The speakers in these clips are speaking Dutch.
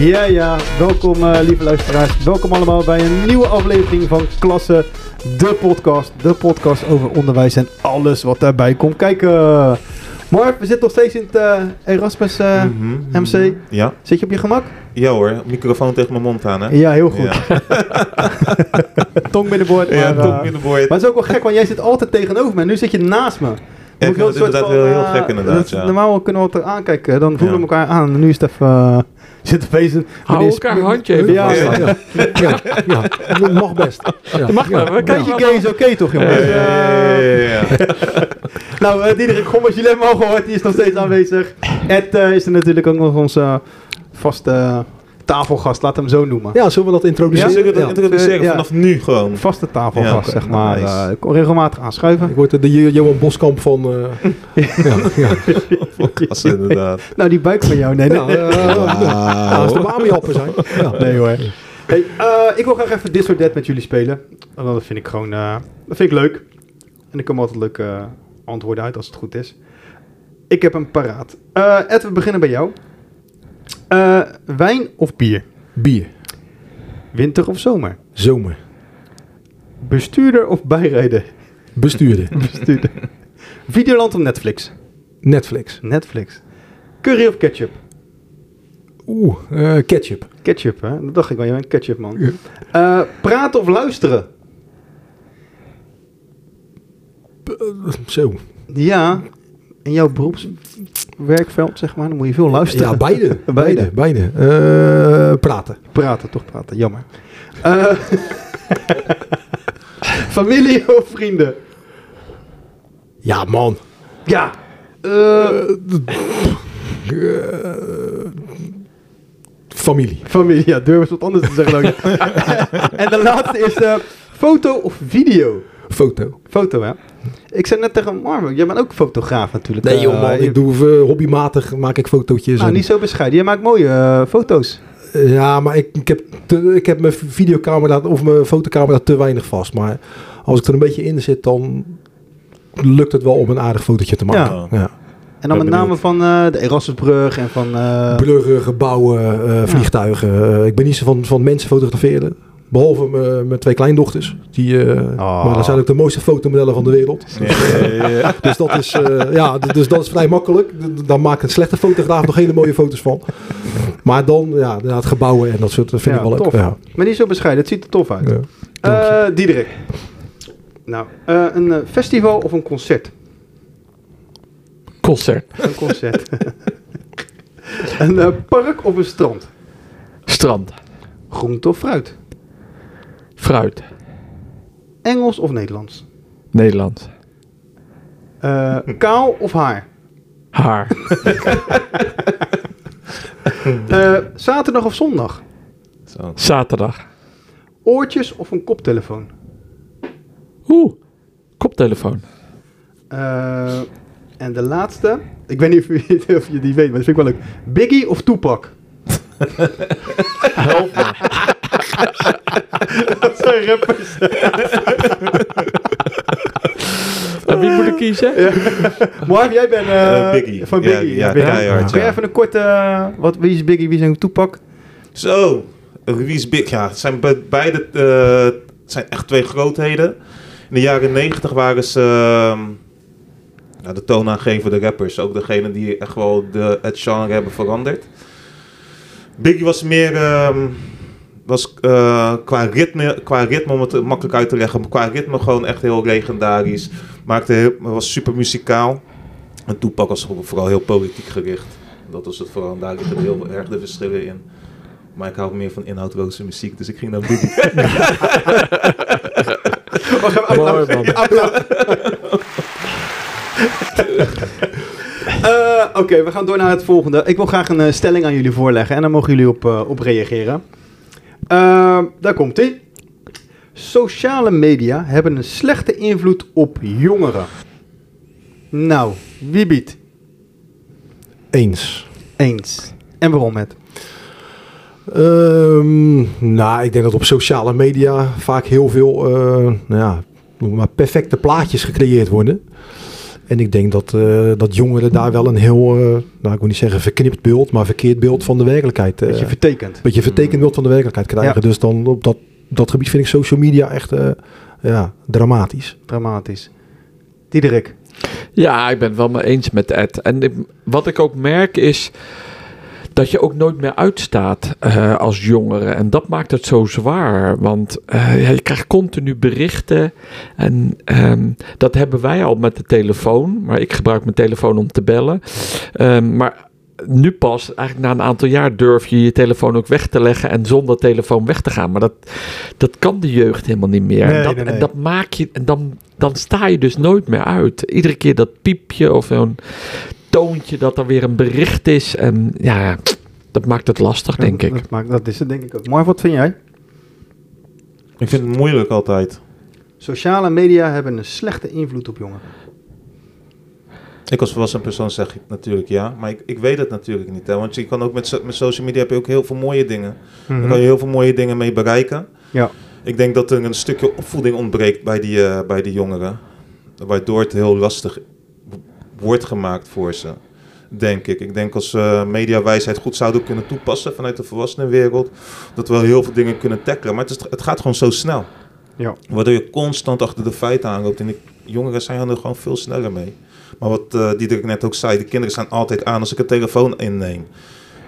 Ja, ja, welkom uh, lieve luisteraars. Welkom allemaal bij een nieuwe aflevering van Klasse, de podcast. De podcast over onderwijs en alles wat daarbij komt kijken. Mark, we zitten nog steeds in het uh, Erasmus uh, mm -hmm, MC. Ja. Zit je op je gemak? Ja hoor, microfoon tegen mijn mond aan hè? Ja, heel goed. Ja. tong binnenboord. Ja, maar, tong binnenboord. Maar het is ook wel gek, want jij zit altijd tegenover me. Nu zit je naast me. Ja, ik vind het inderdaad heel, heel gek inderdaad, ja. Normaal kunnen we het aankijken, dan voelen we elkaar aan. Nu is het even... zit opeens een... Hou elkaar een handje even ja, ja, ja, ja, ja, dat mag best. Ja. Dat mag wel. Een beetje gay is oké toch, jongens? Ja, ja, nou, uh, Diederik Gommers, jullie hebben hem al gehoord. Die is nog steeds aanwezig. Ed uh, is er natuurlijk ook nog onze vaste tafelgast, laat hem zo noemen. Ja, zullen we dat introduceren? Ja, zullen we dat introduceren ja. vanaf nu gewoon? Vaste tafelgast, ja, zeg maar. Nice. Uh, ik regelmatig aanschuiven. Ik word de Johan Boskamp van... Uh, ja, ja. Inderdaad. nou, die buik van jou, nee. nee. Ja, uh, ja, als de mami-appen zijn. Ja. Nee hoor. Hey, uh, ik wil graag even This or That met jullie spelen. Dat vind ik gewoon... Uh, dat vind ik leuk. En ik kom altijd leuk uh, antwoorden uit als het goed is. Ik heb hem paraat. Uh, Ed, we beginnen bij jou. Uh, wijn of bier? Bier. Winter of zomer? Zomer. Bestuurder of bijrijder? Bestuurder. Bestuurder. Videoland of Netflix? Netflix. Netflix. Curry of ketchup? Oeh, uh, ketchup. Ketchup, hè? Dat dacht ik wel. Je bent ketchup, man. Uh, praten of luisteren? Zo. Ja, in jouw beroepswerkveld, zeg maar, dan moet je veel luisteren. Ja, beide. beide. beide. Uh, praten. Praten, toch praten. Jammer. Uh, familie of vrienden? Ja, man. Ja. Uh, familie. Familie, ja. Durf eens wat anders te zeggen. en de laatste is foto of video? Foto. Foto, hè? Ik zei net tegen Marvel, jij bent ook fotograaf natuurlijk. Nee joh man, uh, ik doe uh, hobbymatig, maak ik fotootjes. Nou, en... niet zo bescheiden. Jij maakt mooie uh, foto's. Ja, maar ik, ik, heb te, ik heb mijn videocamera of mijn fotocamera te weinig vast. Maar als ik er een beetje in zit, dan lukt het wel om een aardig fotootje te maken. Ja. ja. En dan met name van de Erasmusbrug en van... Bruggen, gebouwen, vliegtuigen. ik ben niet zo van, van mensen fotograferen. Behalve mijn twee kleindochters. Die, uh, oh. Maar dat zijn ook de mooiste fotomodellen van de wereld. Ja. dus, dat is, uh, ja, dus dat is vrij makkelijk. Dan maakt een slechte fotograaf nog hele mooie foto's van. Maar dan, ja, het gebouwen en dat soort vind ja, ik wel tof. leuk. Ja. Maar niet zo bescheiden, het ziet er tof uit. Ja. Uh, Diederik. Nou, een festival of een concert? Concert. Een concert. een park of een strand? Strand. Groente of fruit? Fruit. Engels of Nederlands? Nederlands. Uh, kaal of haar? Haar. uh, zaterdag of zondag? Zo. Zaterdag. Oortjes of een koptelefoon? Oeh, koptelefoon. Uh, en de laatste, ik weet niet of je, of je die weet, maar dat vind ik wel leuk. Biggie of Tupac? Help me. dat zijn rappers. Wie moet ik kiezen? Ja. Mark, jij bent uh, uh, Biggie. van Biggie. Ja, ja, Biggie. ja, ja, Kun je even een korte... Uh, wat, wie is Biggie, wie zijn Tupac? Zo, wie is Biggie? Ja, het zijn be beide uh, zijn echt twee grootheden. In de jaren negentig waren ze uh, de toonaangevende rappers. Ook degene die echt wel de, het genre hebben veranderd. Biggie was meer... Uh, was uh, qua, ritme, qua ritme, om het makkelijk uit te leggen, qua ritme gewoon echt heel legendarisch. Maakte heel, was super muzikaal. En Tupac was vooral heel politiek gericht. Dat was het vooral, daar liggen heel erg de verschillen in. Maar ik hou meer van inhoudloze muziek, dus ik ging naar Biggie. uh, Oké, okay, we gaan door naar het volgende. Ik wil graag een uh, stelling aan jullie voorleggen en dan mogen jullie op, uh, op reageren. Uh, daar komt ie. Sociale media hebben een slechte invloed op jongeren. Nou, wie biedt? Eens. Eens. En waarom het? Um, nou, ik denk dat op sociale media vaak heel veel uh, nou ja, maar perfecte plaatjes gecreëerd worden. En ik denk dat, eh, dat jongeren daar wel een heel, eh, nou ik wil niet zeggen verknipt beeld, maar verkeerd beeld van de werkelijkheid. eh, Beetje vertekend. beetje vertekend beeld van de werkelijkheid krijgen. Ja. Dus dan op dat, dat gebied vind ik social media echt eh, ja, dramatisch. Dramatisch. Diederik. Ja, ik ben het wel mee eens met Ed. En ik- wat ik ook merk is dat je ook nooit meer uitstaat eh, als jongere. En dat maakt het zo zwaar. Want eh, je krijgt continu berichten. En ehm, dat hebben wij al met de telefoon. Maar ik gebruik mijn telefoon om te bellen. Ehm, maar nu pas, eigenlijk na een aantal jaar, durf je je telefoon ook weg te leggen en zonder telefoon weg te gaan. Maar dat, dat kan de jeugd helemaal niet meer. Nee, en, dat, nee, nee. en dat maak je, en dan, dan sta je dus nooit meer uit. Iedere keer dat piepje of zo'n toontje dat er weer een bericht is. En ja, dat maakt het lastig, denk ik. Dat, maakt, dat is het denk ik ook. Marv, wat vind jij? Ik vind het moeilijk altijd. Sociale media hebben een slechte invloed op jongeren. Ik als volwassen persoon zeg ik natuurlijk ja, maar ik, ik weet het natuurlijk niet. Hè, want je kan ook met, so- met social media heb je ook heel veel mooie dingen. Daar kan je heel veel mooie dingen mee bereiken. Ja. Ik denk dat er een stukje opvoeding ontbreekt bij die, eh, bij die jongeren. Waardoor het heel lastig wordt gemaakt voor ze. Denk ik. Ik denk als we mediawijsheid goed zouden kunnen toepassen vanuit de volwassenenwereld. Dat we wel heel veel dingen kunnen tackelen. Maar het, is, het gaat gewoon zo snel. Ja. Waardoor je constant achter de feiten aanloopt. En ik, jongeren zijn er gewoon veel sneller mee. Maar wat eh Diederik net ook zei, de kinderen staan altijd aan als ik een telefoon inneem.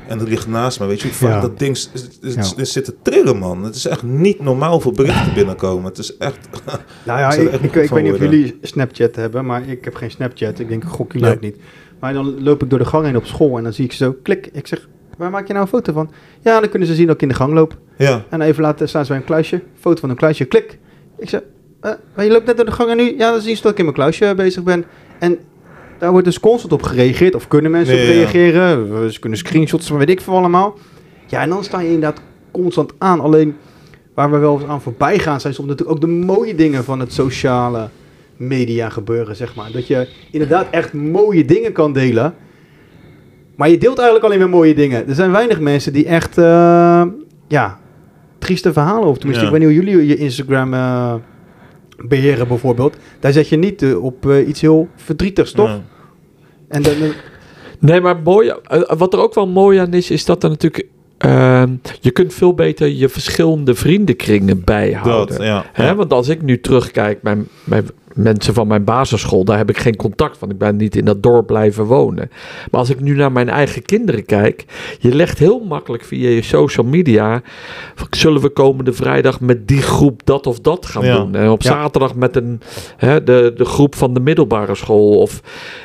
En dat ligt naast me. Weet je hoe vaak Ja. dat ding s- s- s- Ja. zit te trillen, man. Het is echt niet normaal voor berichten binnenkomen. Het is echt... Nou ja, Ik ik, echt ik, niet ik van weet niet of jullie Snapchat hebben, maar ik heb geen Snapchat. Ik denk, gok jullie Nee. ook niet. Maar dan loop ik door de gang heen op school en dan zie ik zo, klik. Ik zeg, waar maak je nou een foto van? Ja, dan kunnen ze zien dat ik in de gang loop. Ja, En even later staan ze bij een kluisje, foto van een kluisje, klik. Ik zeg, eh, maar je loopt net door de gang en nu, ja, dan zien ze dat ik in mijn kluisje bezig ben. En daar wordt dus constant op gereageerd, of kunnen mensen Nee, op reageren. Ze kunnen screenshots van weet ik veel allemaal. Ja, en dan sta je inderdaad constant aan. Alleen waar we wel aan voorbij gaan, zijn soms natuurlijk ook de mooie dingen van het sociale media gebeuren, zeg maar. Dat je inderdaad echt mooie dingen kan delen. Maar je deelt eigenlijk alleen maar mooie dingen. Er zijn weinig mensen die echt, eh, ja, trieste verhalen, of tenminste, Ja. ik weet niet hoe jullie je Instagram eh, beheren bijvoorbeeld. Daar zet je niet eh, op iets heel verdrietigs, toch? Ja. En dan, Nee, maar mooi, eh, wat er ook wel mooi aan is, is dat er natuurlijk. eh, je kunt veel beter je verschillende vriendenkringen bijhouden. Dat, ja. Hè, want als ik nu terugkijk bij, bij mensen van mijn basisschool, daar heb ik geen contact van. Ik ben niet in dat dorp blijven wonen. Maar als ik nu naar mijn eigen kinderen kijk, je legt heel makkelijk via je social media. Zullen we komende vrijdag met die groep dat of dat gaan Ja. doen? En op Ja. zaterdag met een, hè, de, de groep van de middelbare school. Of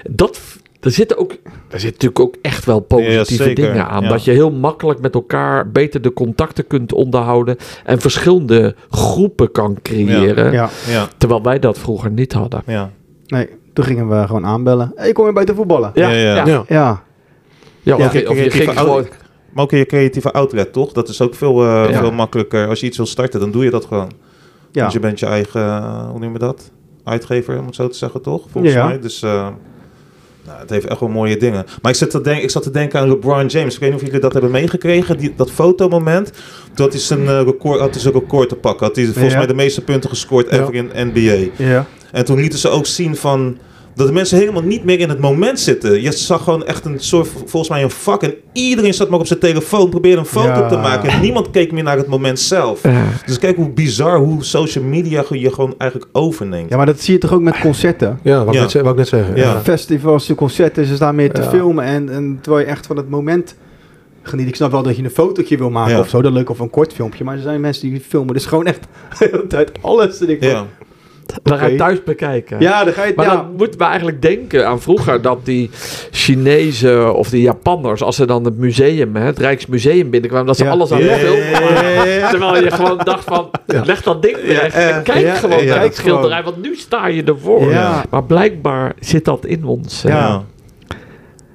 dat. Er zitten ook, er zitten natuurlijk ook echt wel positieve dingen aan. ja. Dat je heel makkelijk met elkaar beter de contacten kunt onderhouden. En verschillende groepen kan creëren. ja, Ja, Terwijl wij dat vroeger niet hadden. ja. nee, toen gingen we gewoon aanbellen. Hey, kom je bij te voetballen? Ja, ja. ja. Ja. Ja, Ja, of, Ja, je, of je ging gewoon... Maar ook in je creatieve outlet, toch? Dat is ook veel, eh, Ja. veel makkelijker. Als je iets wil starten, dan doe je dat gewoon. ja. Dus je bent je eigen, eh, hoe noem je dat? Uitgever, om het zo te zeggen, toch? Volgens Ja. mij. Dus eh, nou, het heeft echt wel mooie dingen. Maar ik zat, te denk, ik zat te denken aan LeBron James. Ik weet niet of jullie dat hebben meegekregen. Die, dat fotomoment. Had hij zijn, eh, record, had hij zijn record te pakken. Had hij volgens Ja. mij de meeste punten gescoord ever in NBA. ja. En toen lieten ze ook zien van... Dat de mensen helemaal niet meer in het moment zitten. Je zag gewoon echt een soort, volgens mij een vak. En iedereen zat maar op zijn telefoon, probeerde een foto Ja. te maken. En niemand keek meer naar het moment zelf. Dus kijk hoe bizar, hoe social media je gewoon eigenlijk overneemt. ja, maar dat zie je toch ook met concerten? Ja, wat, Ja. Ik, net, ik net zeggen. Ja. Ja. Festivals, de concerten, ze staan meer te Ja. filmen. En, en terwijl je echt van het moment geniet. Ik snap wel dat je een fotootje wil maken Ja. of zo. Dat leuk of een kort filmpje. Maar er zijn mensen die filmen dus gewoon echt de hele tijd alles. En ik van, Ja, Dan ga je thuis bekijken. ja, dan ga je... Maar ja, dan moeten we eigenlijk denken aan vroeger dat die Chinezen of die Japanners, als ze dan het museum, hè, het Rijksmuseum binnenkwamen, dat ze Ja. alles aan ja. Terwijl je gewoon dacht van, leg dat ding weg en kijk gewoon naar het schilderij, want nu sta je ervoor. Ja. Maar blijkbaar zit dat in ons. ja.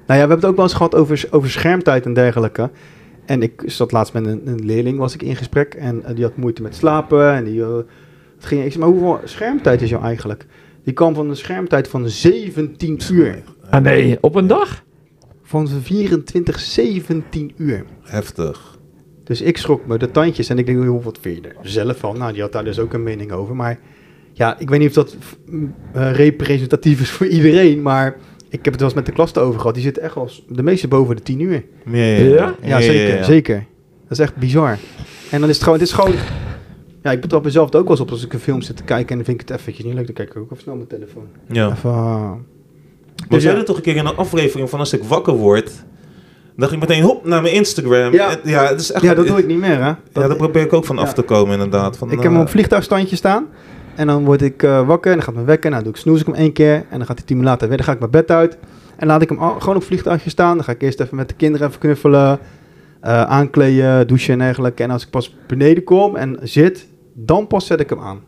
Nou ja, we hebben het ook wel eens gehad over, over schermtijd en dergelijke. En ik zat laatst met een, een leerling, was ik in gesprek. En eh, die had moeite met slapen. En die, eh, het ging, ik zei, maar hoeveel schermtijd is jou eigenlijk? Die kwam van een schermtijd van 17 uur. Ah nee, op een dag? Van 24, 17 uur. Heftig. Dus ik schrok me de tandjes en ik denk, joh, wat vind je er zelf van? Nou, die had daar dus ook een mening over. Maar ja, ik weet niet of dat uh, representatief is voor iedereen, maar ik heb het wel eens met de klas over gehad. Die zitten echt wel de meeste boven de 10 uur. Ja, ja, ja. ja zeker, zeker. Dat is echt bizar. En dan is het gewoon, het is gewoon ja, ik betrap mezelf er ook wel eens op als ik een film zit te kijken en dan vind ik het eventjes niet leuk. Dan kijk ik ook even snel mijn telefoon. Ja. Even, uh, maar dus jij ja. toch een keer in een aflevering van als ik wakker word, dan ging ik meteen hop naar mijn Instagram. Ja, ja, het is echt, ja dat doe ik niet meer hè. Dat, ja, daar probeer ik ook van af te komen inderdaad. Van, ik heb hem op vliegtuigstandje staan. En dan word ik uh, wakker en dan gaat mijn wekker. Nou, doe ik snoes ik hem één keer. En dan gaat hij tien minuten later weer. Dan ga ik mijn bed uit. En laat ik hem al, gewoon op vliegtuigje staan. Dan ga ik eerst even met de kinderen even knuffelen. Uh, aankleden, douchen en dergelijke. En als ik pas beneden kom en zit, dan pas zet ik hem aan.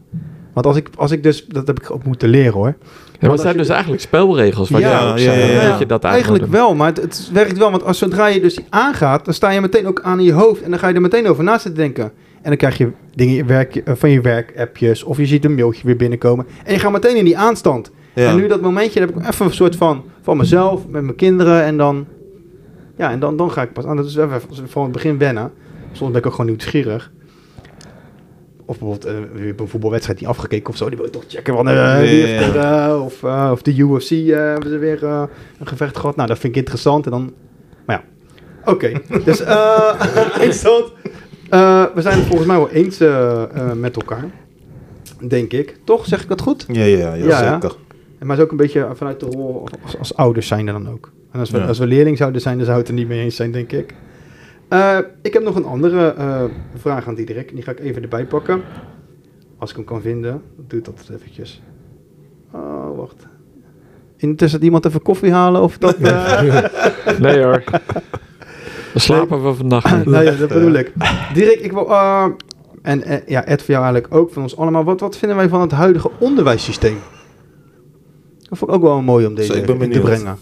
Want als ik, als ik dus, dat heb ik ook moeten leren hoor. Ja, maar zijn dus eigenlijk spelregels waar ja, ja, ja, ja, je dat eigenlijk wel, maar het, het, werkt wel. Want als zodra je dus aangaat, dan sta je meteen ook aan in je hoofd en dan ga je er meteen over na zitten denken. En dan krijg je dingen werk, van je werk-appjes of je ziet een mailtje weer binnenkomen. En je gaat meteen in die aanstand. En nu dat momentje, heb ik even een soort van, van mezelf, met mijn kinderen en dan... Ja, en dan, dan ga ik pas aan. Dat is even van het begin wennen. Soms ben ik ook gewoon nieuwsgierig of bijvoorbeeld uh, een voetbalwedstrijd die afgekeken of zo. Die wil toch checken. Van, uh, er, of, of de UFC hebben ze weer een gevecht gehad. Nou, dat vind ik interessant. En dan, maar ja, oké. Okay. dus interessant. we zijn het volgens mij wel eens met elkaar. Denk ik. Toch? Zeg ik dat goed? Ja, ja, ja, zeker. Maar is ook een beetje vanuit de rol als, als ouders zijn er dan ook. En als we, ja. als we leerling zouden zijn, dan zou het er niet mee eens zijn, denk ik. Uh, ik heb nog een andere uh, vraag aan Diederik. Die ga ik even erbij pakken. Als ik hem kan vinden. Doe dat eventjes. Oh, wacht. Intussen iemand even koffie halen of dat... Uh... nee hoor. Dan slapen we vannacht niet. nee, dat bedoel ik. Dirk, ik wil... en ja, Ed voor jou eigenlijk ook, van ons allemaal. Wat, wat vinden wij van het huidige onderwijssysteem? Dat vond ik ook wel mooi om deze te brengen.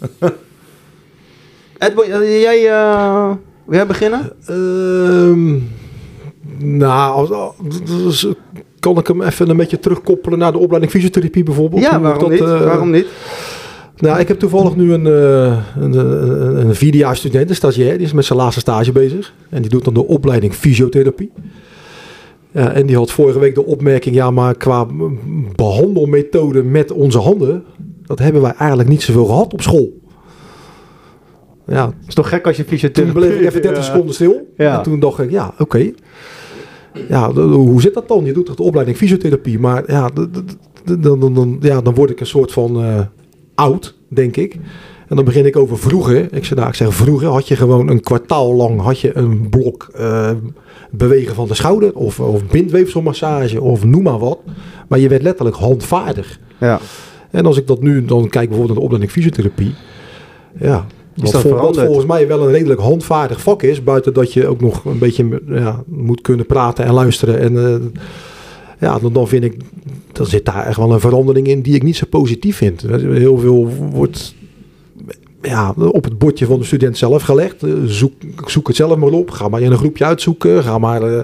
Ed, jij... Wil jij beginnen? Uh, nou, als, kan ik hem even een beetje terugkoppelen naar de opleiding fysiotherapie bijvoorbeeld? Ja, waarom dat, niet? Uh, waarom niet? Nou, ik heb toevallig nu een, uh, een, een, een vierdejaars student, een stagiair, die is met zijn laatste stage bezig. En die doet dan de opleiding fysiotherapie. Ja, en die had vorige week de opmerking, ja, maar qua behandelmethode met onze handen, dat hebben wij eigenlijk niet zoveel gehad op school. Ja. Het is toch gek als je fysiotherapie... Toen bleef ik even 30 seconden stil. Ja. En toen dacht ik, ja, oké. Ja, hoe zit dat dan? Je doet toch de opleiding fysiotherapie. Maar ja, dan, dan, dan, ja, dan word ik een soort van uh, oud, denk ik. En dan begin ik over vroeger. Ik zeg, nou, ik zeg vroeger had je gewoon een kwartaal lang had je een blok uh, bewegen van de schouder. Of, of bindweefselmassage of noem maar wat. Maar je werd letterlijk handvaardig. Ja. En als ik dat nu dan kijk bijvoorbeeld naar de opleiding fysiotherapie. Ja, is dat wat volgens mij wel een redelijk handvaardig vak is. Buiten dat je ook nog een beetje ja, moet kunnen praten en luisteren. En uh, ja, dan, dan vind ik, dan zit daar echt wel een verandering in die ik niet zo positief vind. Heel veel wordt ja, op het bordje van de student zelf gelegd. Eh, zoek, zoek het zelf maar op. Ga maar in een groepje uitzoeken. Ga maar, uh,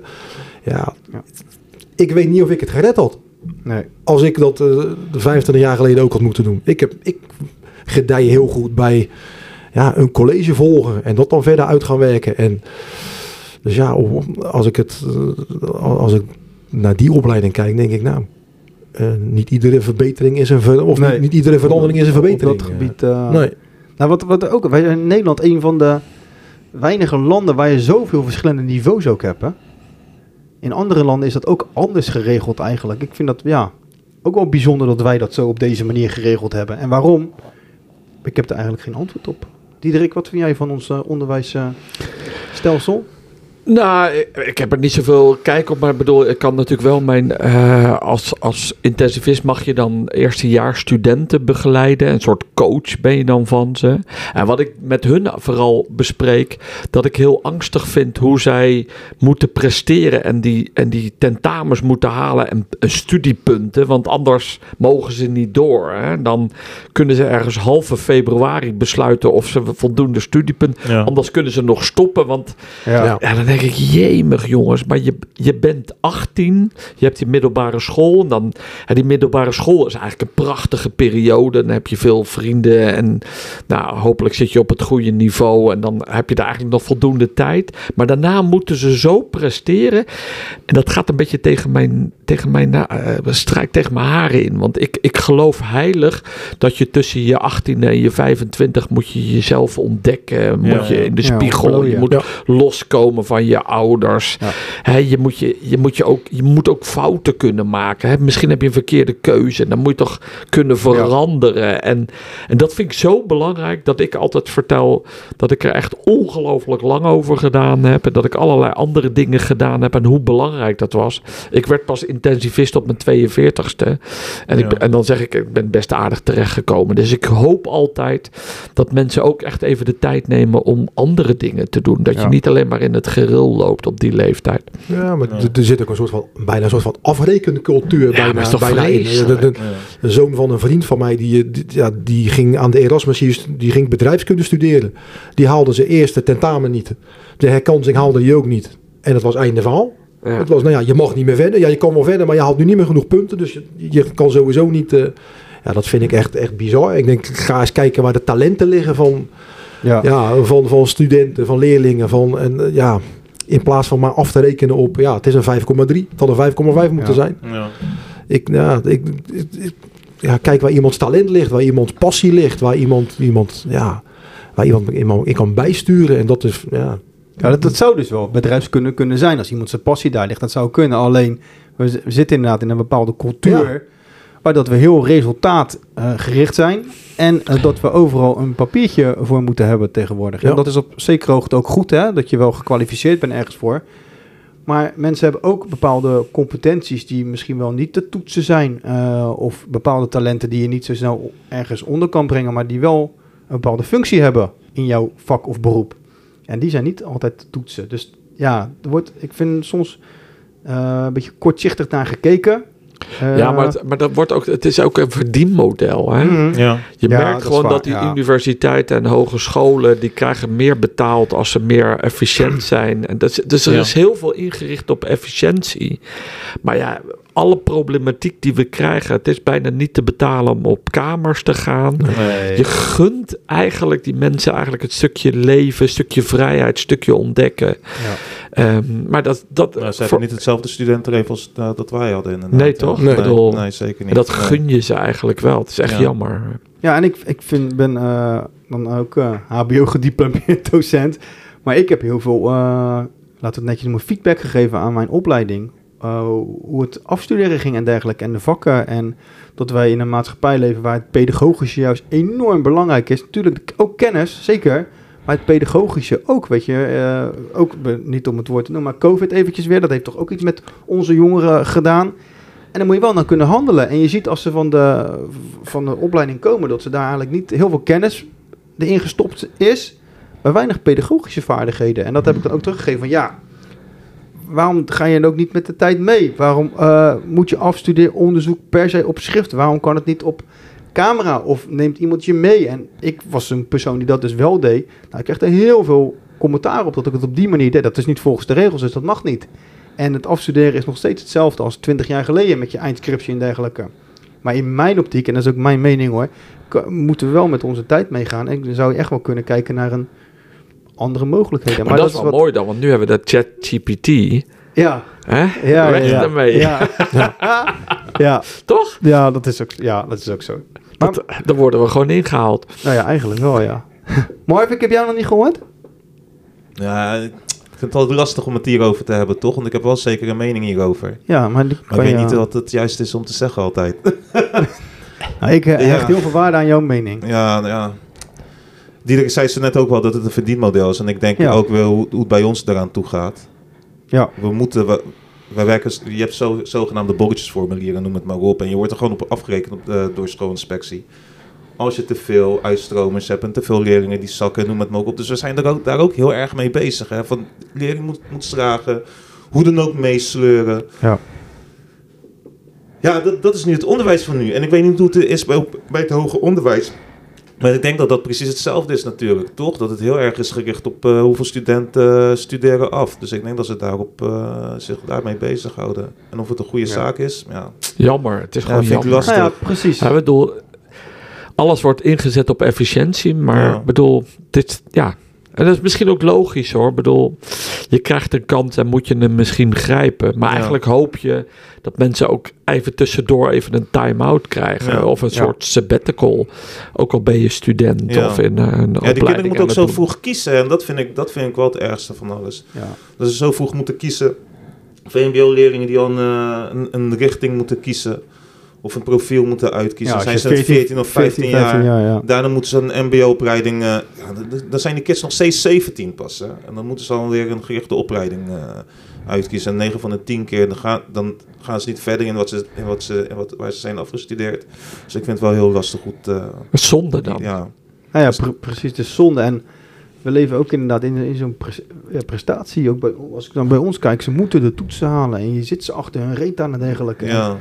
ja. ja. Ik weet niet of ik het gered had. Nee. Als ik dat uh, 25 jaar geleden ook had moeten doen. Ik, heb, ik gedij heel goed bij ja, een college volgen en dat dan verder uit gaan werken. En dus ja, als ik, het, eh, als ik naar die opleiding kijk, denk ik nou, uh, niet iedere verbetering is een ver, of niet, niet, iedere verandering is een verbetering. Op dat gebied. Uh, nee. Nou, wat, wat ook, wij zijn in Nederland een van de weinige landen waar je zoveel verschillende niveaus ook hebt. Hè? In andere landen is dat ook anders geregeld eigenlijk. Ik vind dat ja, ook wel bijzonder dat wij dat zo op deze manier geregeld hebben. En waarom? Ik heb er eigenlijk geen antwoord op. Diederik, wat vind jij van ons uh, onderwijsstelsel? Nou, ik, heb er niet zoveel kijk op, maar ik bedoel, ik kan natuurlijk wel mijn. Uh, als, als intensivist mag je dan eerstejaars studenten begeleiden. Een soort coach ben je dan van ze. En wat ik met hun vooral bespreek, dat ik heel angstig vind hoe zij moeten presteren en die, en die tentamens moeten halen en, studiepunten. Want anders mogen ze niet door. Hè? Dan kunnen ze ergens halve februari besluiten of ze voldoende studiepunten. Anders kunnen ze nog stoppen, want ja. ja dan denk ik, jemig jongens, maar je, je bent 18, je hebt die middelbare school. En dan, ja, die middelbare school is eigenlijk een prachtige periode. Dan heb je veel vrienden en nou, hopelijk zit je op het goede niveau. En dan heb je daar eigenlijk nog voldoende tijd. Maar daarna moeten ze zo presteren. En dat gaat een beetje tegen mijn tegen mijn, na- eh, strijk tegen mijn haren in. Want ik, ik geloof heilig dat je tussen je 18 en je 25 moet je jezelf ontdekken. Moet Ja, je in de Ja, spiegel. je moet Ja. loskomen van je ouders. Ja. Hè, je, moet je, je, moet je, ook, je moet ook fouten kunnen maken. Hè? Misschien heb je een verkeerde keuze. En dan moet je toch kunnen veranderen. En, en dat vind ik zo belangrijk dat ik altijd vertel dat ik er echt ongelooflijk lang over gedaan heb. En dat ik allerlei andere dingen gedaan heb. En hoe belangrijk dat was. Ik werd pas intensivist op mijn 42ste. En, ik, Ja. en dan zeg ik, ik ben best aardig terechtgekomen. Dus ik hoop altijd dat mensen ook echt even de tijd nemen om andere dingen te doen. Dat je niet alleen maar in het geril loopt op die leeftijd. Ja, maar Ja. er- zit ook een soort van, bijna een soort van afrekencultuur maar bijna, is toch bijna in. De, vreselijk? de- Ja. de zoon van een vriend van mij, die, die, ja, die ging aan de Erasmus, die ging bedrijfskunde studeren. Die haalde zijn eerste tentamen niet. De herkansing haalde hij ook niet. En het was einde verhaal. Ja. Het was, nou ja, je mag niet meer verder. Ja, je kan wel verder, maar je haalt nu niet meer genoeg punten. Dus je, je kan sowieso niet... eh, ja, dat vind ik echt, echt bizar. Ik denk, ga eens kijken waar de talenten liggen van, Ja. ja, van, van studenten, van leerlingen. Van, en, eh, ja, in plaats van maar af te rekenen op, ja, het is een 5,3. Het had een 5,5 moeten Ja. zijn. Ja. Ik, ja, ik, ik- ik- ja, kijk waar iemands talent ligt, waar iemands passie ligt, waar iemand, iemand, ja, waar iemand, iemand in kan bijsturen. En dat is, ja, Ja, dat, dat zou dus wel bedrijfskunde kunnen zijn als iemand zijn passie daar ligt. Dat zou kunnen. Alleen, we, zitten inderdaad in een bepaalde cultuur... waar dat we heel resultaatgericht zijn... en eh, dat we overal een papiertje voor moeten hebben tegenwoordig. Ja. En dat is op zekere hoogte ook goed, hè? Dat je wel gekwalificeerd bent ergens voor. Maar mensen hebben ook bepaalde competenties... die misschien wel niet te toetsen zijn... eh, of bepaalde talenten die je niet zo snel ergens onder kan brengen... maar die wel een bepaalde functie hebben in jouw vak of beroep. En die zijn niet altijd te toetsen. Dus ja, er wordt, ik vind soms eh, een beetje kortzichtig naar gekeken. Eh, Ja, maar, het, maar dat wordt ook, het is ook een verdienmodel. Hè? mhm. Ja. Je Ja, merkt dat gewoon waar, dat die ja. universiteiten en hogescholen... die krijgen meer betaald als ze meer efficiënt zijn. En dat is, dus er Ja. is heel veel ingericht op efficiëntie. Maar ja, alle problematiek die we krijgen... het is bijna niet te betalen om op kamers te gaan. Nee. Je gunt eigenlijk die mensen eigenlijk het stukje leven... een stukje vrijheid, een stukje ontdekken. Ja. Ehm, maar dat... dat Nou, ze voor- hebben niet hetzelfde studentenleven als eh, dat wij hadden. inderdaad. Nee, toch? Nee, Ik bedoel, nee, zeker niet. en dat Nee. gun je ze eigenlijk wel. Het is echt Ja. jammer. Ja, en ik, ik vind, ben eh, dan ook eh, HBO-gediplomeerd docent. Maar ik heb heel veel, eh, laten we het netjes noemen, feedback gegeven aan mijn opleiding. Eh, hoe het afstuderen ging en dergelijke. En de vakken. En dat wij in een maatschappij leven waar het pedagogische juist enorm belangrijk is. Natuurlijk ook kennis, zeker. Maar het pedagogische ook, weet je. eh, ook niet om het woord te noemen, maar COVID eventjes weer. Dat heeft toch ook iets met onze jongeren gedaan. En dan moet je wel naar kunnen handelen. En je ziet als ze van de, van de opleiding komen, dat ze daar eigenlijk niet heel veel kennis erin gestopt is, maar weinig pedagogische vaardigheden. En dat heb ik dan ook teruggegeven van ja, waarom ga je dan ook niet met de tijd mee? Waarom eh, moet je afstuderen onderzoek per se op schrift? Waarom kan het niet op camera of neemt iemand je mee? En ik was een persoon die dat dus wel deed. Nou, ik kreeg er heel veel commentaar op dat ik het op die manier deed. Dat is niet volgens de regels, dus dat mag niet. En het afstuderen is nog steeds hetzelfde als 20 jaar geleden met je eindscriptie en dergelijke. Maar in mijn optiek, en dat is ook mijn mening hoor, moeten we wel met onze tijd meegaan. En dan zou je echt wel kunnen kijken naar een andere mogelijkheden. Maar, dat, is wel wat- mooi dan, want nu hebben we dat ChatGPT. Ja, Hè? ja, Weg ja, ja. Ja. ja, Toch? ja, dat is ook, ja, dat is ook zo. Maar, Dat, dan worden we gewoon ingehaald. nou ja, eigenlijk wel, ja. Marv, ik heb jou nog niet gehoord? Ja, ik vind het altijd lastig om het hierover te hebben, toch? Want ik heb wel zeker een mening hierover. Ja, maar, die Maar kan ik weet je- niet wat het juist is om te zeggen altijd. Nou, ik eh, Ja. hecht heel veel waarde aan jouw mening. Ja, ja. Diederik zei ze net ook wel dat het een verdienmodel is. En ik denk Ja. ook wel hoe, hoe het bij ons eraan toe gaat. Ja. We moeten... We, wij werken, je hebt zo, zogenaamde bolletjesformulieren, noem het maar op. En je wordt er gewoon op afgerekend op de, door schoolinspectie. Als je te veel uitstromers hebt en te veel leerlingen die zakken, noem het maar op. Dus we zijn er ook, daar ook heel erg mee bezig. Hè? Van, leerling moet, moet stragen, hoe dan ook meesleuren. Ja. Ja, dat, dat is nu het onderwijs van nu. En ik weet niet hoe het is bij, bij het hoger onderwijs. Maar ik denk dat dat precies hetzelfde is natuurlijk, toch? Dat het heel erg is gericht op eh, hoeveel studenten eh, studeren af. Dus ik denk dat ze daarop, eh, zich daarmee bezighouden. En of het een goede Ja. zaak is, ja. Jammer. Het is Ja, gewoon vind ik jammer. lastig. Ja, precies. Ja, bedoel, alles wordt ingezet op efficiëntie, maar Ja. ik bedoel, dit, ja, En dat is misschien ook logisch hoor. Ik bedoel, je krijgt een kans en moet je hem misschien grijpen. Maar Ja. eigenlijk hoop je dat mensen ook even tussendoor even een time-out krijgen. Ja. Of een Ja. soort sabbatical. Ook al ben je student Ja. of in een Ja, die kinderen moeten ook zo doen. vroeg kiezen. En dat vind, ik, dat vind ik wel het ergste van alles. Ja. Dat ze zo vroeg moeten kiezen. VMBO-leerlingen die al een, eh, een, een richting moeten kiezen. Of een profiel moeten uitkiezen. Ja, zijn ze je 14, 14 of 15, jaar. ja. Daarna moeten ze een mbo-opleiding... eh, ja, dan- zijn die kids nog steeds 17 pas. Hè? En dan moeten ze alweer een gerichte opleiding eh, uitkiezen. En 9 van de 10 keer dan gaan, dan gaan ze niet verder in, wat ze, in, wat ze, in wat, waar ze zijn afgestudeerd. Dus ik vind het wel heel lastig goed... eh, Zonde dan. ja. Nou ja, pre- precies. Het is zonde. En we leven ook inderdaad in, in zo'n pres- ja, prestatie. Ook bij, als ik dan bij ons kijk, ze moeten de toetsen halen. En je zit ze achter hun reet aan en dergelijke. En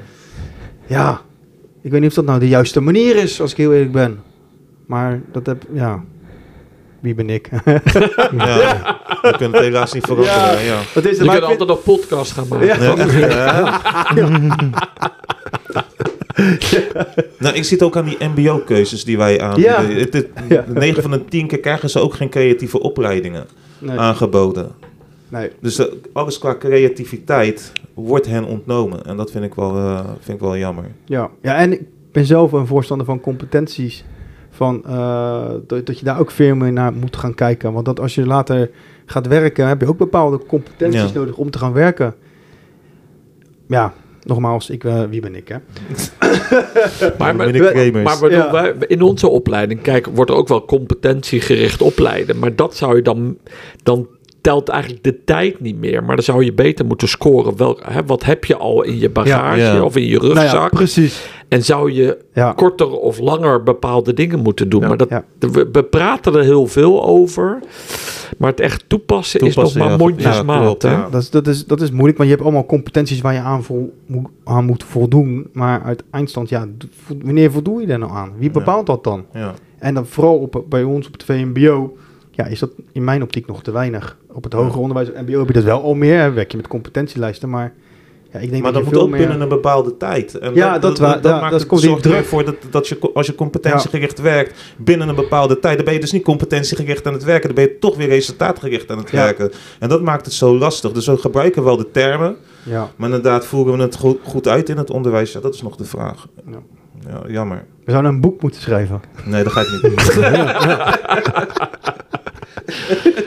ja. ja, ik weet niet of dat nou de juiste manier is, als ik heel eerlijk ben. Maar dat heb, ja, wie ben ik? Ja, we kunnen het helaas niet veranderen. Ja. Wat is het? Je Maar kunt ik vind- altijd een podcast gaan maken. Ja. Ja, nou, ik zie het ook aan die mbo-keuzes die wij aanbieden. Ja. Het, het, Ja. 9 van de 10 keer krijgen ze ook geen creatieve opleidingen nee, aangeboden. Nee. Dus eh, alles qua creativiteit wordt hen ontnomen. En dat vind ik wel, eh, vind ik wel jammer. Ja. ja, en ik ben zelf een voorstander van competenties. Van, eh, dat, dat je daar ook veel meer naar moet gaan kijken. Want dat als je later gaat werken, heb je ook bepaalde competenties Ja. nodig om te gaan werken. Ja, nogmaals, ik, eh, wie ben ik, hè? Maar, maar, Ben ik gamers. maar bedoel, Ja. wij, in onze opleiding, kijk, wordt er ook wel competentiegericht opleiden. Maar dat zou je dan, dan telt eigenlijk de tijd niet meer. Maar dan zou je beter moeten scoren. Wel, hè, wat heb je al in je bagage Ja. of in je Nou ja, rugzak? precies. en zou je Ja. korter of langer bepaalde dingen moeten doen. Ja. maar dat, Ja. we, we praten er heel veel over. Maar het echt toepassen, is nog maar ja. mondjesmaat. Ja, ja. Dat is, dat, is, dat is moeilijk, want je hebt allemaal competenties waar je aan, vol, moet, aan moet voldoen. Maar uit eindstand, ja, wanneer voldoe je daar nou aan? Wie Ja. bepaalt dat dan? Ja. En dan vooral op, bij ons op het VMBO, ja, is dat in mijn optiek nog te weinig. Op het hoger onderwijs, MBO heb je dat wel al meer, hè, werk je met competentielijsten, maar ja, ik denk Maar dat dat moet ook meer... binnen een bepaalde tijd. En Ja, dat ja, maakt dat het komt die zorgt druk. voor dat, dat je, als je competentiegericht werkt binnen een bepaalde tijd, dan ben je dus niet competentiegericht aan het werken, dan ben je toch weer resultaatgericht aan het Ja. werken. En dat maakt het zo lastig. Dus we gebruiken wel de termen, Ja, maar inderdaad voeren we het goed, goed uit in het onderwijs. Ja, dat is nog de vraag. Ja. Ja, jammer. we zouden een boek moeten schrijven. Nee, dat ga ik niet doen.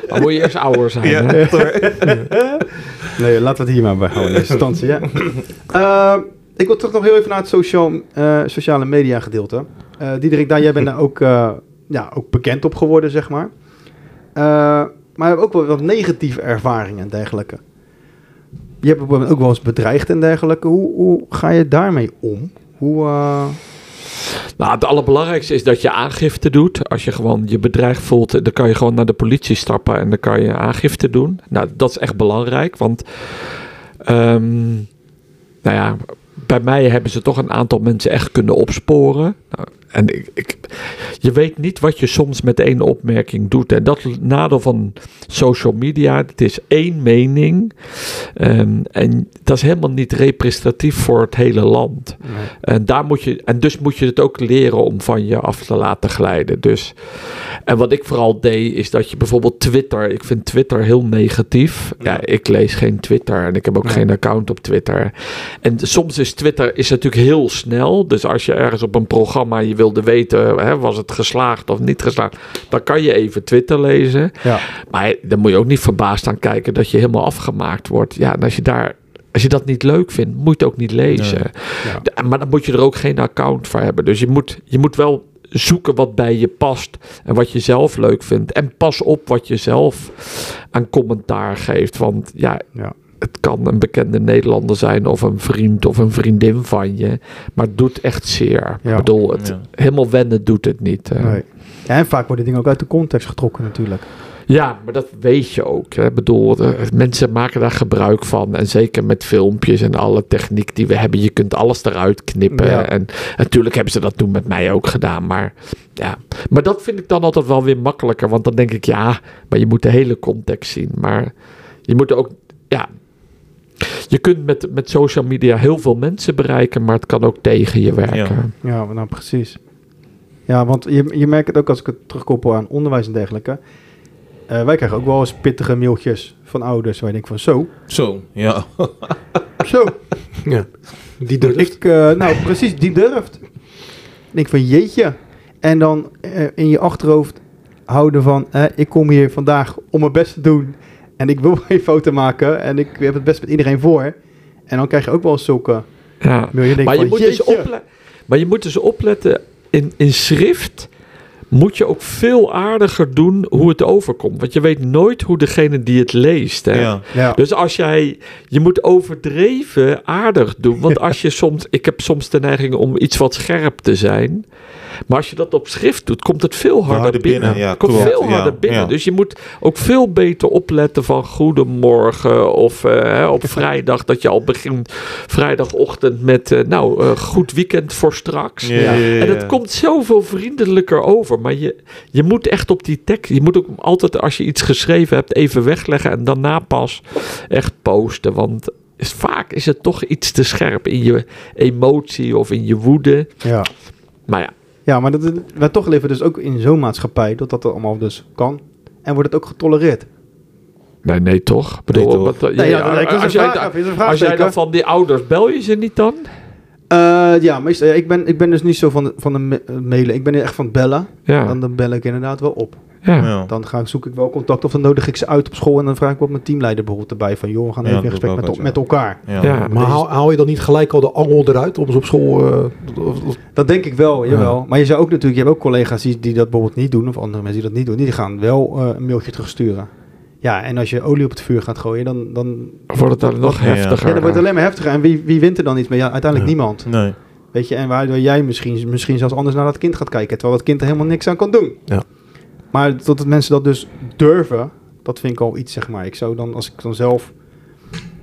Dan moet je eerst ouder zijn. ja. Nee, laten we het hier maar bij houden in eerste instantie. Ja. Eh, ik wil toch nog heel even naar het sociaal, eh, sociale media gedeelte. Eh Diederik, daar, jij bent daar ook, eh, ja, ook bekend op geworden, zeg maar. Eh, maar je hebt ook wel wat negatieve ervaringen en dergelijke. Je hebt bijvoorbeeld ook wel eens bedreigd en dergelijke. Hoe, hoe ga je daarmee om? Hoe, eh, Nou, het allerbelangrijkste is dat je aangifte doet. Als je gewoon je bedreigd voelt, dan kan je gewoon naar de politie stappen en dan kan je aangifte doen. Nou, dat is echt belangrijk, want ehm, nou ja, bij mij hebben ze toch een aantal mensen echt kunnen opsporen. Nou, en ik, ik, je weet niet wat je soms met één opmerking doet. En dat nadeel van social media. Het is één mening. Ehm, en dat is helemaal niet representatief voor het hele land. En, daar moet je, en dus moet je het ook leren om van je af te laten glijden. Dus, en wat ik vooral deed, is dat je bijvoorbeeld Twitter. Ik vind Twitter heel negatief. Ja, Ja. ik lees geen Twitter en ik heb ook Nee. geen account op Twitter. En soms is Twitter is natuurlijk heel snel. Dus als je ergens op een programma je wilde weten, hè, was het geslaagd of niet geslaagd, dan kan je even Twitter lezen. ja. Maar dan moet je ook niet verbaasd aan kijken dat je helemaal afgemaakt wordt. Ja, en als je daar. Als je dat niet leuk vindt, moet je het ook niet lezen. Ja. Maar dan moet je er ook geen account voor hebben. Dus je moet, je moet wel zoeken wat bij je past en wat je zelf leuk vindt. En pas op wat je zelf aan commentaar geeft. Want ja, Ja. Het kan een bekende Nederlander zijn of een vriend of een vriendin van je. Maar het doet echt zeer. Ja. Ik bedoel, het, Ja. helemaal wennen doet het niet. Nee. Ja, en vaak worden dingen ook uit de context getrokken natuurlijk. Ja, maar dat weet je ook. hè. Ik bedoel, mensen maken daar gebruik van. En zeker met filmpjes en alle techniek die we hebben. Je kunt alles eruit knippen. Ja. En natuurlijk hebben ze dat toen met mij ook gedaan. Maar ja, maar dat vind ik dan altijd wel weer makkelijker. Want dan denk ik, ja, maar je moet de hele context zien. Maar je moet ook, ja... Je kunt met, met social media heel veel mensen bereiken, maar het kan ook tegen je werken. Ja, nou precies. Ja, want je, je merkt het ook als ik het terugkoppel aan onderwijs en dergelijke. eh, wij krijgen ook wel eens pittige mailtjes van ouders. Waar je denkt van zo, Zo, ja. zo. Ja. Die durft. Ik, eh, nou precies, die durft. Ik denk van jeetje. En dan eh, in je achterhoofd houden van, eh, ik kom hier vandaag om mijn best te doen. En ik wil geen foto maken. En ik heb het best met iedereen voor. En dan krijg je ook wel zulke Ja. denkt Maar je, van, moet dus maar je moet dus opletten, in, in schrift moet je ook veel aardiger doen hoe het overkomt. Want je weet nooit hoe degene die het leest. Hè? ja. Ja. Dus als jij, je moet overdreven aardig doen. Want als je soms, ik heb soms de neiging om iets wat scherp te zijn. Maar als je dat op schrift doet, komt het veel harder, harder binnen. binnen, ja, komt klopt, veel ja, harder binnen. ja. Dus je moet ook veel beter opletten van goedemorgen. Of eh, hè, op vrijdag dat je al begint vrijdagochtend met eh, nou, eh, goed weekend voor straks. Ja, ja, ja, En het komt zoveel vriendelijker over. Maar je, je moet echt op die tekst. Je moet ook altijd, als je iets geschreven hebt, even wegleggen. En daarna pas echt posten. Want is, vaak is het toch iets te scherp in je emotie of in je woede. Ja. Maar ja, Ja, maar dat, wij toch leven dus ook in zo'n maatschappij dat dat allemaal dus kan. En wordt het ook getolereerd. nee, nee toch? Bedoel, Nee, toch? wat- Nee, ja, als, jij, da- als jij dan van die ouders, bel je ze niet dan? Eh, ja, meestal, ja, ik, ben, ik ben dus niet zo van, de- van de ma- eh, mailen. Ik ben echt van het bellen. Ja, Dan, dan bel ik inderdaad wel op. ja. Ja. Dan ga, ik- zoek ik wel contact of dan nodig ik ze uit op school. En dan vraag ik wat mijn teamleider bijvoorbeeld erbij. Van joh, we gaan Ja, even in gesprek met, met elkaar. Ja. Ja. Maar haal, haal je dan niet gelijk al de angel eruit om ze op school... eh, of- of- Dat denk ik wel, jawel. Maar je zou ook natuurlijk, je hebt ook collega's die, die dat bijvoorbeeld niet doen. Of andere mensen die dat niet doen. Die gaan wel eh, een mailtje terugsturen. Ja, en als je olie op het vuur gaat gooien, dan... dan Wordt het dan nog heftiger? ja, dan wordt het alleen maar heftiger. En wie, wie wint er dan iets mee? Ja, uiteindelijk niemand. Nee. Weet je, en waardoor jij misschien, misschien zelfs anders naar dat kind gaat kijken. Terwijl dat kind er helemaal niks aan kan doen. Ja. Maar het mensen dat dus durven, dat vind ik al iets, zeg maar. Ik zou dan, als ik dan zelf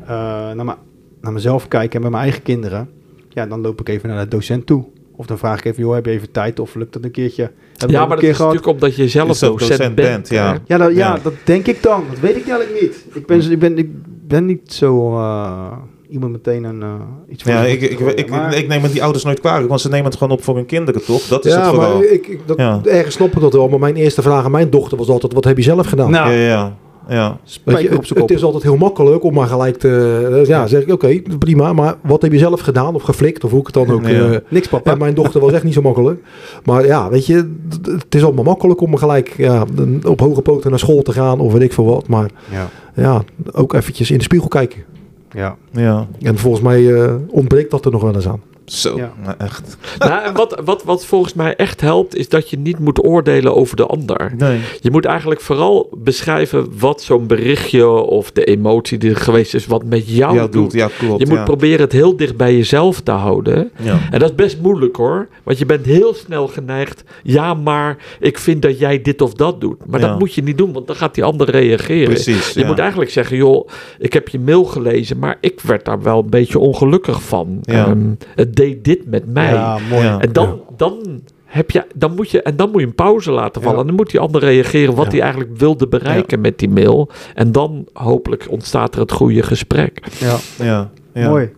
eh, naar, naar mezelf kijk en bij mijn eigen kinderen, ja, dan loop ik even naar de docent toe. Of dan vraag ik even, joh, heb je even tijd? Of lukt dat een keertje? Heb je Ja, maar dat is gehad? natuurlijk omdat je zelf ook docent, docent bent. bent, ja. Ja, dat, ja, Ja. dat denk ik dan. Dat weet ik eigenlijk niet. Ik ben, ik ben, ik ben niet zo eh, iemand meteen een eh, iets van. Ja, ik, ik, ik, Maar- ik neem het die ouders nooit kwalijk, want ze nemen het gewoon op voor hun kinderen, toch? Dat is het Ja, vooral. maar ik, ik, dat, Ja. ergens snap ik dat wel. Maar mijn eerste vraag aan mijn dochter was altijd... Wat heb je zelf gedaan? Nou, Ja, ja, ja. Je, op het, zijn kop. het is altijd heel makkelijk om maar gelijk te... eh, ja, zeg ik, oké, prima. Maar wat heb je zelf gedaan of geflikt? Of hoe ik het dan ook... Ja. eh, Niks papa. en mijn dochter was echt niet zo makkelijk. Maar ja, weet je, het is allemaal makkelijk om gelijk ja, op hoge poten naar school te gaan of weet ik veel wat. Maar Ja, ja, ook eventjes in de spiegel kijken. ja. Ja, En volgens mij eh, ontbreekt dat er nog wel eens aan. Zo. Ja. Nou, echt. Nou, en wat, wat, wat volgens mij echt helpt, is dat je niet moet oordelen over de ander. Nee. Je moet eigenlijk vooral beschrijven wat zo'n berichtje of de emotie die er geweest is, wat met jou Ja, doet. doet. Ja, klopt. Je moet ja. proberen het heel dicht bij jezelf te houden. Ja. En dat is best moeilijk hoor. Want je bent heel snel geneigd. Ja, maar ik vind dat jij dit of dat doet. Maar Ja. dat moet je niet doen, want dan gaat die ander reageren. Precies. Je ja. moet eigenlijk zeggen, joh, ik heb je mail gelezen, maar ik werd daar wel een beetje ongelukkig van. Ja. Ehm, het deed dit met mij. Ja, mooi. Ja. En dan, dan heb je, dan moet je, en dan moet je een pauze laten vallen. Ja. En dan moet die ander reageren wat Ja. hij eigenlijk wilde bereiken met die mail. En dan hopelijk ontstaat er het goede gesprek. Ja, Ja. Ja. mooi.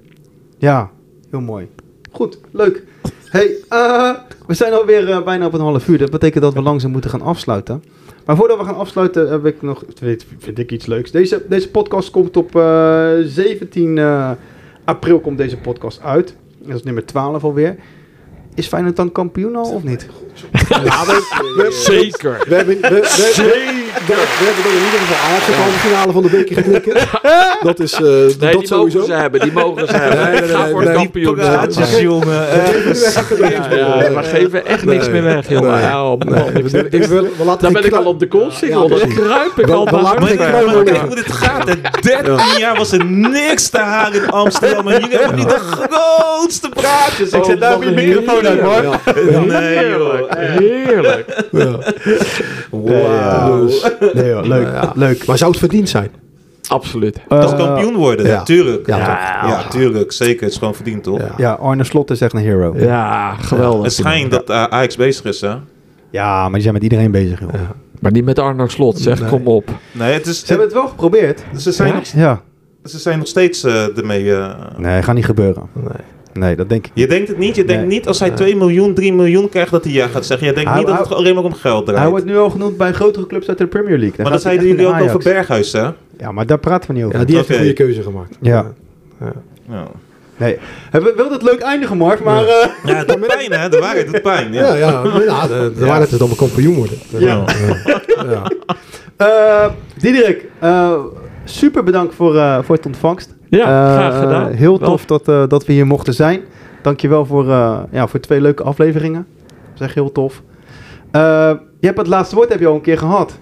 Ja, heel mooi. Goed, leuk. Hey, eh, we zijn alweer eh, bijna op een half uur. Dat betekent dat we langzaam moeten gaan afsluiten. Maar voordat we gaan afsluiten, heb ik nog, weet, vind ik iets leuks. Deze, deze podcast komt op eh, 17 eh, april komt deze podcast uit. Dat is nummer 12 alweer. Is Feyenoord dan kampioen al of niet? Ja, we, we, Zeker. we, hebben, we, we, hebben dan in ieder geval Ajax de halve finale van de beker geknikken. Dat is eh, Nee, dat die sowieso. mogen ze hebben. Die mogen ze hebben. Nee, nee, Ga nee, voor nee, de die kampioen. Praatjes, jongen. we geven echt niks Nee. meer weg, jongen. Dan ben ik al op de koolsingel. Dan kruip ik al liggen. hoe dit gaat. hè. 13 jaar was er niks te halen in Amsterdam. En jullie hebben nu de grootste praatjes. Ik zet daar mijn microfoon uit, man. Nee, joh. Heerlijk. ja. Nee leuk. ja. leuk. Maar zou het verdiend zijn? Absoluut. Als Eh, kampioen worden, ja. ja. tuurlijk. Ja, Ja, ja, tuurlijk. Zeker. Het is gewoon verdiend, toch? Ja. Ja, Arne Slot is echt een hero. Ja, Ja, geweldig. Het schijnt dat uh, Ajax bezig is, hè? maar die zijn met iedereen bezig, joh. Ja. Maar niet met Arno Slot, zeg. Nee. Kom op. Nee, het is, Ze hebben het wel geprobeerd. ze, zijn Ja? nog, Ja. ze zijn nog steeds eh, ermee... eh, Nee, gaat niet gebeuren. Nee. Nee, dat denk ik Je denkt het niet. Je denkt Nee. niet als hij 2 miljoen, 3 miljoen krijgt dat hij ja gaat zeggen. Je denkt Hij- niet dat hij- het alleen maar om geld draait. Hij wordt nu al genoemd bij grotere clubs uit de Premier League. Dan maar dat zeiden jullie ook over. Berghuis, hè? Ja, maar daar praten we niet over. Ja, die heeft een goede keuze gemaakt. Ja. Ja, Nee. We wilden het leuk eindigen, Mark, maar... eh, ja het doet pijn, hè? De waarheid doet pijn. Ja, Ja. ja, ja de, de waarheid is dat we kampioen worden. Ja. ja. eh, Diederik, eh, super bedankt voor, eh, voor het ontvangst. Ja, Eh, graag gedaan. heel tof dat, eh, dat we hier mochten zijn. Dankjewel voor, eh ja, voor twee leuke afleveringen. Dat is echt heel tof. Eh, je hebt het laatste woord heb je al een keer gehad.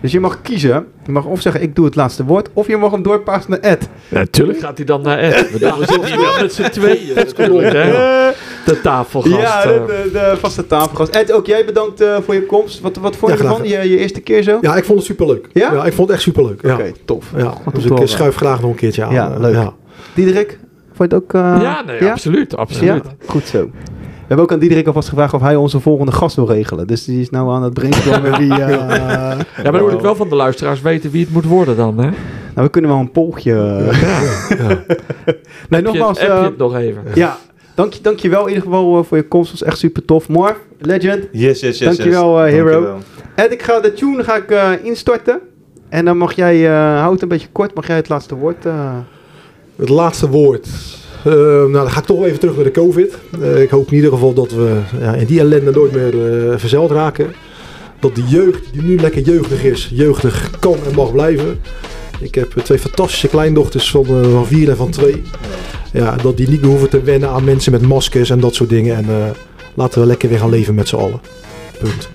Dus je mag kiezen. Je mag of zeggen ik doe het laatste woord. Of je mag hem doorpassen naar Ed. Natuurlijk gaat hij dan naar Ed. We zitten hier wel met z'n tweeën natuurlijk, hè. Eh, De tafelgast. ja, eh. de, de, de vaste tafelgast. Ed, ook jij bedankt eh, voor je komst. Wat, wat vond Ja, je ervan? Je, je eerste keer zo? Ja, ik vond het superleuk. Ja? ik vond het echt superleuk. Ja. Oké, tof. Ja, Goed dus ik horen. schuif graag nog een keertje aan. Ja, Eh, leuk. Ja. Diederik, vond je het ook... eh, ja, nee, absoluut, absoluut. Ja, goed zo. We hebben ook aan Diederik alvast gevraagd of hij onze volgende gast wil regelen. Dus die is nou aan het brainstormen wie... eh, Ja, maar dan moet ik wel van de luisteraars weten wie het moet worden dan, hè? Nou, we kunnen wel een polkje... eh, Ja. Nee, Heb je, nogmaals... heb je eh, het nog even? ja, dank je, dank je wel in ieder geval eh, voor je komst. Het was echt super tof. Marv, legend. Yes, yes, yes. Dankjewel, yes. eh, hero. Dankjewel. Ed, ik ga de tune ga ik, eh, instarten. En dan mag jij, eh houd het een beetje kort, mag jij het laatste woord... eh, Het laatste woord. Eh, nou, dan ga ik toch even terug naar de COVID. Eh, ik hoop in ieder geval dat we ja, in die ellende nooit meer eh verzeild raken. Dat de jeugd, die nu lekker jeugdig is, jeugdig kan en mag blijven. Ik heb eh, twee fantastische kleindochters van, eh, van vier en van twee. Ja, dat die niet hoeven te wennen aan mensen met maskers en dat soort dingen. En eh, laten we lekker weer gaan leven met z'n allen. Punt.